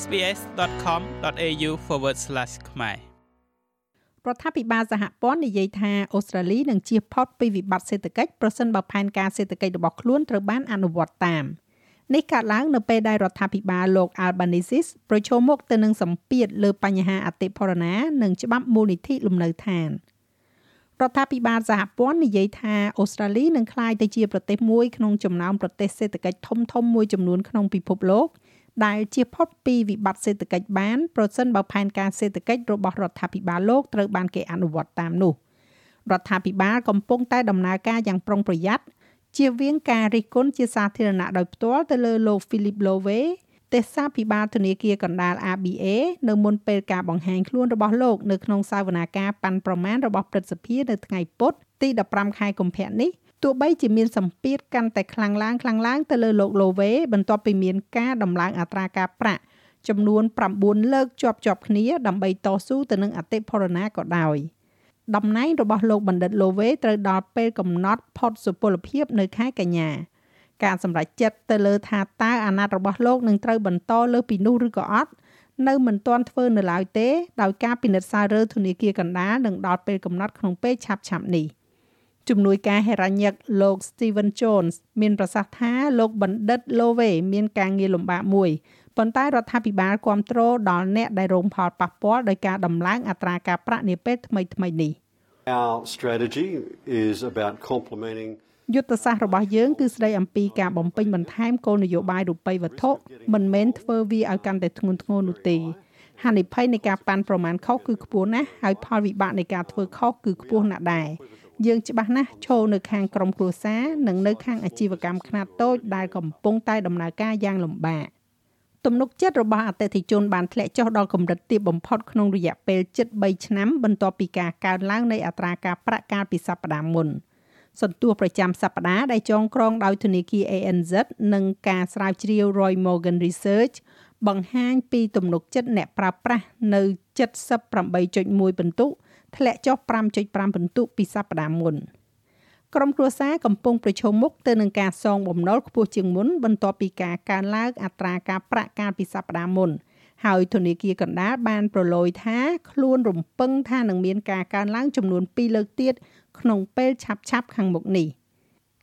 sbs.com.au/ ខ្មែររដ្ឋាភិបាលសហព័ន្ធនិយាយថាអូស្ត្រាលីនឹងជៀសផុតពីវិបត្តិសេដ្ឋកិច្ចប្រសិនបើផែនការសេដ្ឋកិច្ចរបស់ខ្លួនត្រូវបានអនុវត្តតាមនេះកើតឡើងនៅពេលដែលរដ្ឋាភិបាលលោក Albanese ប្រឈមមុខទៅនឹងសម្ពាធលើបញ្ហាអតិផរណានិងច្បាប់មូលនិធិលំនៅឋានរដ្ឋាភិបាលសហព័ន្ធនិយាយថាអូស្ត្រាលីនឹងក្លាយទៅជាប្រទេសមួយក្នុងចំណោមប្រទេសសេដ្ឋកិច្ចធំធំមួយចំនួនក្នុងពិភពលោក ដែលជៀសផុតពីវិបត្តិសេដ្ឋកិច្ចបានប្រសិនបើផែនការសេដ្ឋកិច្ចរបស់រដ្ឋាភិបាលលោកត្រូវបានគេអនុវត្តតាមនោះរដ្ឋាភិបាលកំពុងតែដំណើរការយ៉ាងប្រុងប្រយ័ត្នជៀសវាងការរិះគន់ជាសាធារណៈដោយផ្ទាល់ទៅលើលោក Philip Lowe ទេសាភិបាលធនាគារកណ្ដាល ABA នៅមុនពេលការបង្ហាញខ្លួនរបស់លោកនៅក្នុងសវនាការប៉ាន់ប្រមាណរបស់ព្រឹទ្ធសភានៅថ្ងៃពុធទី15ខែកុម្ភៈនេះ ទោះបីជាមានសម្ពាធកាន់តែខ្លាំងឡើងខ្លាំងឡើងទៅលើលោកឡូវេបន្ទាប់ពីមានការដំឡើងអត្រាការប្រាក់ចំនួន9លើកជាប់ជាប់គ្នាដើម្បីតស៊ូទៅនឹងអតិផរណាក៏ដោយតំណែងរបស់លោកបណ្ឌិតឡូវេត្រូវដល់ពេលកំណត់ផុតសុពលភាពនៅខែកញ្ញាការសម្រេចចិត្តទៅលើថាតើអាណត្តិរបស់លោកនឹងត្រូវបន្តលើពីនោះឬក៏អត់នៅមិនទាន់ធ្វើនៅឡើយទេដោយការពិនិត្យសាររើធនាគារកណ្ដាលនឹងដល់ពេលកំណត់ក្នុងពេលឆាប់ៗនេះ។ ជំនួយការហេរ៉ាញឹកលោក Steven Jones មានប្រសាសន៍ថាលោកបណ្ឌិត Lowe មានការងារលំបាកមួយប៉ុន្តែរដ្ឋាភិបាលគ្រប់គ្រងដល់អ្នកដែលរងផលប៉ះពាល់ដោយការដំឡើងអត្រាការប្រាក់នាពេលថ្មីៗនេះ Our strategy is about complementing យុទ្ធសាស្ត្ររបស់យើងគឺស្ដីអំពីការបំពេញបន្ថែមគោលនយោបាយរូបិយវត្ថុមិនមែនធ្វើវាឲ្យកាន់តែធ្ងន់ធ្ងរនោះទេហានិភ័យនៃការប៉ាន់ប្រមាណខុសគឺខ្ពស់ណាស់ហើយផលវិបាកនៃការធ្វើខុសគឺខ្ពស់ណាស់ដែរ យើងច្បាស់ណាស់ឈរនៅខាងក្រុមគ្រួសារនិងនៅខាងអាជីវកម្មខ្នាតតូចដែលកំពុងតែដំណើរការយ៉ាងលំបាកទំនុកចិត្តរបស់អតិថិជនបានធ្លាក់ចុះដល់កម្រិតទាបបំផុតក្នុងរយៈពេលជិត3ឆ្នាំបន្ទាប់ពីការកើនឡើងនៃអត្រាការប្រាក់កាលពីសប្តាហ៍មុនសន្ទុះប្រចាំសប្តាហ៍ដែលចងក្រងដោយធនាគារ ANZ និងការស្រាវជ្រាវ Roy Morgan Research បង្ហាញពីទំនុកចិត្តអ្នកប្រើប្រាស់នៅ78.1ពិន្ទុ ធ្លាក់ចុះ5.5ពិន្ទុពីសប្តាហ៍មុនក្រុមគ្រួសារកំពុងប្រឈមមុខទៅនឹងការសងបំណុលខ្ពស់ជាងមុនបន្ទាប់ពីការកើនឡើងអត្រាការប្រាក់កាលពីសប្តាហ៍មុនហើយធនាគារកណ្ដាលបានប្រឡូយថាខ្លួនរំពឹងថានឹងមានការកើនឡើងចំនួន2លើកទៀតក្នុងពេលឆាប់ៗខាងមុខនេះ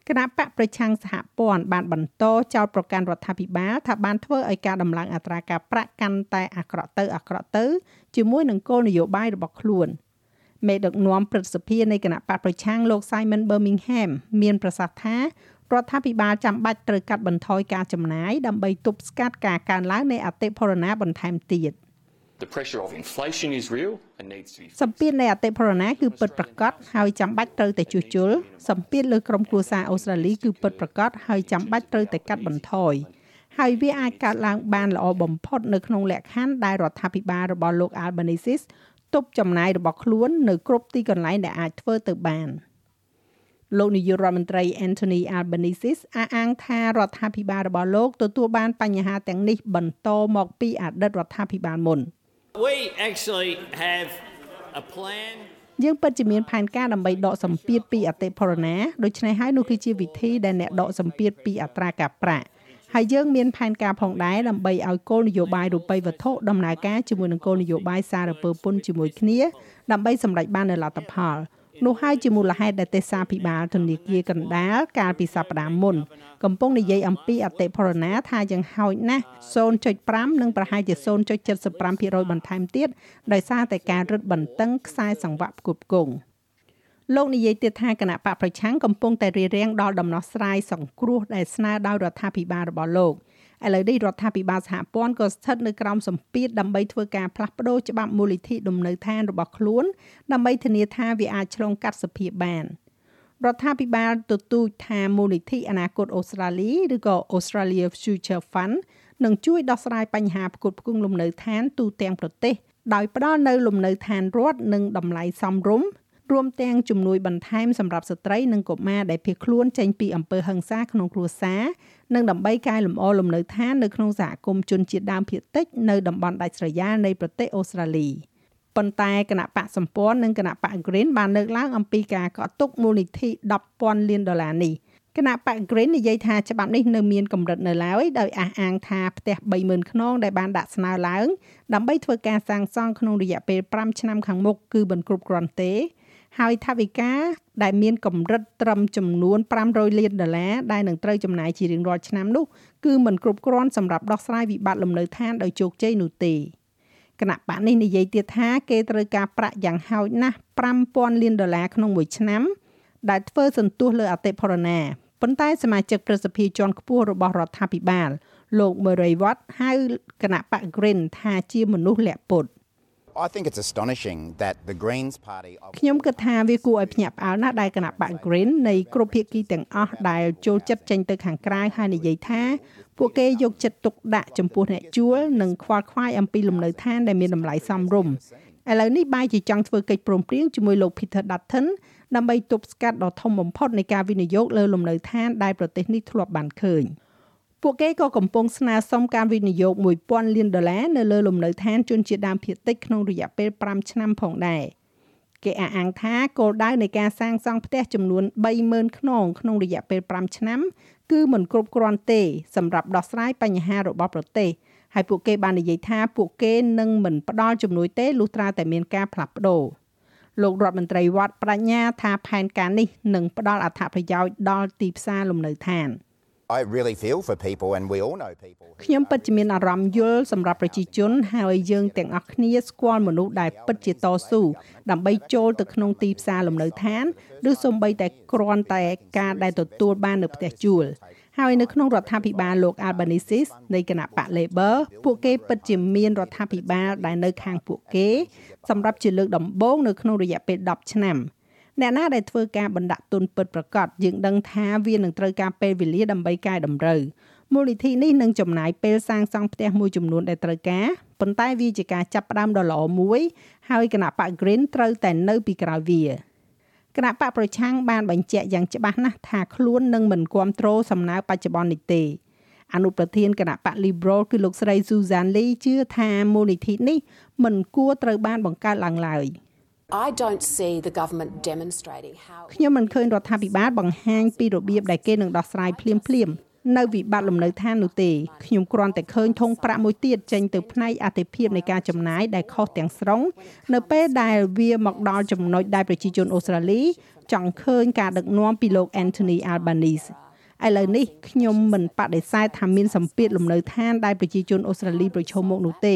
គណៈបកប្រឆាំងសហព័ន្ធបានបន្តចោទប្រកាន់រដ្ឋាភិបាលថាបានធ្វើឲ្យការដំឡើងអត្រាការប្រាក់កាន់តែអាក្រក់ទៅអាក្រក់ទៅជាមួយនឹងគោលនយោបាយរបស់ខ្លួន។ មេដឹកនាំព្រឹទ្ធសភានៃគណៈបកប្រឆាំងលោក Simon Birmingham មានប្រសាសន៍ថារដ្ឋាភិបាលចាំបាច់ត្រូវកាត់បន្ថយការចំណាយដើម្បីទប់ស្កាត់ការកើនឡើងនៃអតិផរណាបន្ថែមទៀត The pressure of inflation is real and needs to be សម្ពាធនៃអតិផរណាគឺពិតប្រាកដហើយចាំបាច់ត្រូវតែជួសជុលសម្ពាធលើក្រុមគ្រួសារអូស្ត្រាលីគឺពិតប្រាកដហើយចាំបាច់ត្រូវតែកាត់បន្ថយហើយវាអាចកើតឡើងបានល្អបំផុតនៅក្នុងលក្ខខណ្ឌដែលរដ្ឋាភិបាលរបស់លោក Albanese ទប់ចំណាយរបស់ខ្លួននៅគ្រប់ទីកន្លែងដែលអាចធ្វើទៅបានលោកនាយករដ្ឋមន្ត្រី Anthony Albanese អះអាងថារដ្ឋាភិបាលរបស់លោកទទួលបានបញ្ហាទាំងនេះបន្តមកពីអតីតរដ្ឋាភិបាលមុន We actually have a plan យើងពិតជាមានផែនការដើម្បីដកសម្ពាធពីអតិផរណាដូច្នេះហើយនោះគឺជាវិធីដែលអ្នកដកសម្ពាធពីអត្រាការប្រាក់ ហើយយើងមានផែនការផងដែរដើម្បីឲ្យគោលនយោបាយរូបិយវត្ថុដំណើរការជាមួយនឹងគោលនយោបាយសារពើពន្ធជាមួយគ្នាដើម្បីសម្រេចបាននូវលទ្ធផលនោះហើយជាមូលហេតុដែលទេសាភិបាលធនាគារកណ្ដាលកាលពីសប្តាហ៍មុនកំពុងនិយាយអំពីអតិផរណាថាយ៉ាងហោចណាស់0.5និងប្រហែលជា0.75%បន្ថែមទៀតដោយសារតែការរឹតបន្តឹងខ្សែសង្វាក់ផ្គត់ផ្គង់ លោកនិយាយទៀតថាគណៈបកប្រឆាំងកំពុងតែរៀបរៀងដល់ដំណោះស្រាយសង្គ្រោះដែលស្នើដោយរដ្ឋាភិបាលរបស់លោកឥឡូវនេះរដ្ឋាភិបាលសហព័ន្ធក៏ស្ថិតនៅក្រោមសម្ពាធដើម្បីធ្វើការផ្លាស់ប្តូរច្បាប់មូលនិធិលំនៅឋានរបស់ខ្លួនដើម្បីធានាថាវាអាចឆ្លងកាត់សភាបានរដ្ឋាភិបាលទទូចថាមូលនិធិអនាគតអូស្ត្រាលីឬក៏ Australia Future Fund នឹងជួយដោះស្រាយបញ្ហាផ្គត់ផ្គង់លំនៅឋានទូទាំងប្រទេសដោយផ្ដល់នូវលំនៅឋានរដ្ឋនិងតម្លៃសមរម្យ រួមទាំងជំនួយបន្ថែមសម្រាប់ស្ត្រីនិងកុមារដែលភៀសខ្លួនចេញពីអំពើហិង្សាក្នុងគ្រួសារនិងដើម្បីកែលម្អលំនៅឋាននៅក្នុងសហគមន៍ជនជាតិដើមភាគតិចនៅតំបន់ដាច់ស្រយាលនៃប្រទេសអូស្ត្រាលីប៉ុន្តែគណៈបកសម្ព័ន្ធនិងគណៈបក Green បានលើកឡើងអំពីការកក់ទុកមូលនិធិ10,000លានដុល្លារនេះគណៈបក Green និយាយថាច្បាប់នេះនៅមានកម្រិតនៅឡើយដោយអះអាងថាផ្ទះ30000ខ្នងដែលបានដាក់ស្នើឡើងដើម្បីធ្វើការសាងសង់ក្នុងរយៈពេល5ឆ្នាំខាងមុខគឺមិនគ្រប់គ្រាន់ទេ ហើយថាវិការដែលមានកម្រិតត្រឹមចំនួន500លានដុល្លារដែលនឹងត្រូវចំណាយជារៀងរាល់ឆ្នាំនោះគឺមិនគ្រប់គ្រាន់សម្រាប់ដោះស្រាយវិបត្តិលំនៅឋានដោយជោគជ័យនោះទេគណៈបកនេះនិយាយទៀតថាគេត្រូវការប្រាក់យ៉ាងហោចណាស់5000លានដុល្លារក្នុងមួយឆ្នាំដែលធ្វើសន្ទុះលើអតិផរណាប៉ុន្តែសមាជិកប្រសិទ្ធិជាន់ខ្ពស់របស់រដ្ឋាភិបាលលោក Murray Watt ហៅគណៈបក Green ថាជាមនុស្សលាក់ពុត I think it's astonishing that the Greens party ខ្ញុំគិតថាវាគួរឲ្យភ្ញាក់ផ្អើលណាស់ដែលគណៈបក Green នៃគ្រប់ភាគីទាំងអស់ដែលចូលចិត្តចេញទៅខាងក្រៅហើយនិយាយថាពួកគេយកចិត្តទុកដាក់ចំពោះអ្នកជួលនិងខ្វល់ខ្វាយអំពីលំនៅឋានដែលមានតម្លៃសមរម្យឥឡូវនេះបាយជាចង់ធ្វើកិច្ចព្រមព្រៀងជាមួយលោក Peter Dutton ដើម្បីទប់ស្កាត់ដ៏ធំបំផុតនៃការវិនិយោគលើលំនៅឋានដែលប្រទេសនេះធ្លាប់បានឃើញ ពួកគេក៏កំពុងស្នើសុំការវិនិយោគ1000លានដុល្លារនៅលើលំនៅឋានជនជាតិដើមភាគតិចក្នុងរយៈពេល5ឆ្នាំផងដែរគេអះអាងថាគោលដៅនៃការសាងសង់ផ្ទះចំនួន30000ខ្នងក្នុងរយៈពេល5ឆ្នាំគឺមិនគ្រប់គ្រាន់ទេសម្រាប់ដោះស្រាយបញ្ហារបស់ប្រទេសហើយពួកគេបាននិយាយថាពួកគេនឹងមិនផ្ដល់ជំនួយទេលុះត្រាតែមានការផ្លាស់ប្ដូរលោករដ្ឋមន្ត្រីវត្តបញ្ញាថាផែនការនេះនឹងផ្ដល់អត្ថប្រយោជន៍ដល់ទីផ្សារលំនៅឋាន I really feel for people and we all know people ខ្ញុំពិតជាមានអារម្មណ៍យល់សម្រាប់ប្រជាជន ហើយយើងទាំងអស់គ្នាស្គាល់មនុស្សដែលពិតជាតស៊ូដើម្បីចូលទៅក្នុងទីផ្សារលំនៅឋានឬសូម្បីតែគ្រាន់តែការដែលទទួលបាននៅផ្ទះជួលហើយនៅក្នុងរដ្ឋាភិបាលលោក Albanese នៃគណៈបក Labor ពួកគេពិតជាមានរដ្ឋាភិបាលដែលនៅខាងពួកគេ សម្រាប់ជាលើកដំបូងនៅក្នុងរយៈពេល10ឆ្នាំ អ្នកណាដែលធ្វើការបណ្ដាក់ទុនពិតប្រាកដយើងដឹងថាវានឹងត្រូវការពេលវេលាដើម្បីកែតម្រូវមូលនិធិនេះនឹងចំណាយពេលសាងសង់ផ្ទះមួយចំនួនដែលត្រូវការប៉ុន្តែវាជាការចាប់ផ្ដើមដ៏ល្អមួយហើយគណៈបក Green ត្រូវតែនៅពីក្រោយវាគណៈបកប្រឆាំងបានបញ្ជាក់យ៉ាងច្បាស់ណាស់ថាខ្លួននឹងមិនគ្រប់គ្រងសំណើបច្ចុប្បន្ននេះទេអនុប្រធានគណៈបក Liberal គឺលោកស្រី Susan Lee ជឿថាមូលនិធិនេះមិនគួរត្រូវបានបង្កើតឡើងឡើយ I don't see the government demonstrating how ខ្ញុំមិនឃើញរដ្ឋាភិបាលបង្ហាញពីរបៀបដែលគេនឹងដោះស្រាយភ្លាមភ្លាមនៅវិបត្តិលំនៅឋាននោះទេខ្ញុំគ្រាន់តែឃើញធុងប្រាក់មួយទៀតចេញទៅផ្នែកអតិភិបនៃការចំណាយដែលខុសទាំងស្រុងនៅពេលដែលវាមកដល់ចំណុចដែលប្រជាជនអូស្ត្រាលី ចង់ឃើញការដឹកនាំពីលោក Anthony Albanese ឥឡូវនេះខ្ញុំមិនបដិសេធថាមានសម្ពាធលំនៅឋានដែលប្រជាជនអូស្ត្រាលីប្រឈមមុខនោះទេ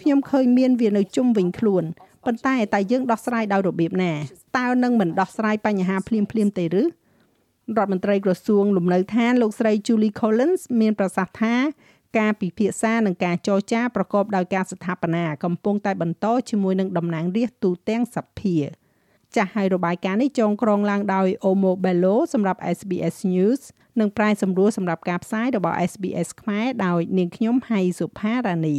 ខ្ញុំឃើញមានវានៅជុំវិញខ្លួន ប៉ុន្តែតែយើងដោះស្រាយដោយរបៀបណាតើនឹងមិនដោះស្រាយបញ្ហាភ្លាមភ្លាមទេឬរដ្ឋមន្ត្រីក្រសួងលំនៅឋានលោកស្រី Julie Collins មានប្រសាសន៍ថាការពិភាក្សានិងការចរចាប្រកបដោយការស្ថាបនាកំពុងតែបន្តជាមួយនឹងតំណាងរាស្ត្រទូទាំងសភា ចាស់ហើយរបាយការណ៍នេះចងក្រងឡើងដោយ Omo Bello សម្រាប់ SBS News និងប្រាយសម្រួលសម្រាប់ការផ្សាយរបស់ SBS ខ្មែរដោយនាងខ្ញុំហៃសុផារ៉ានី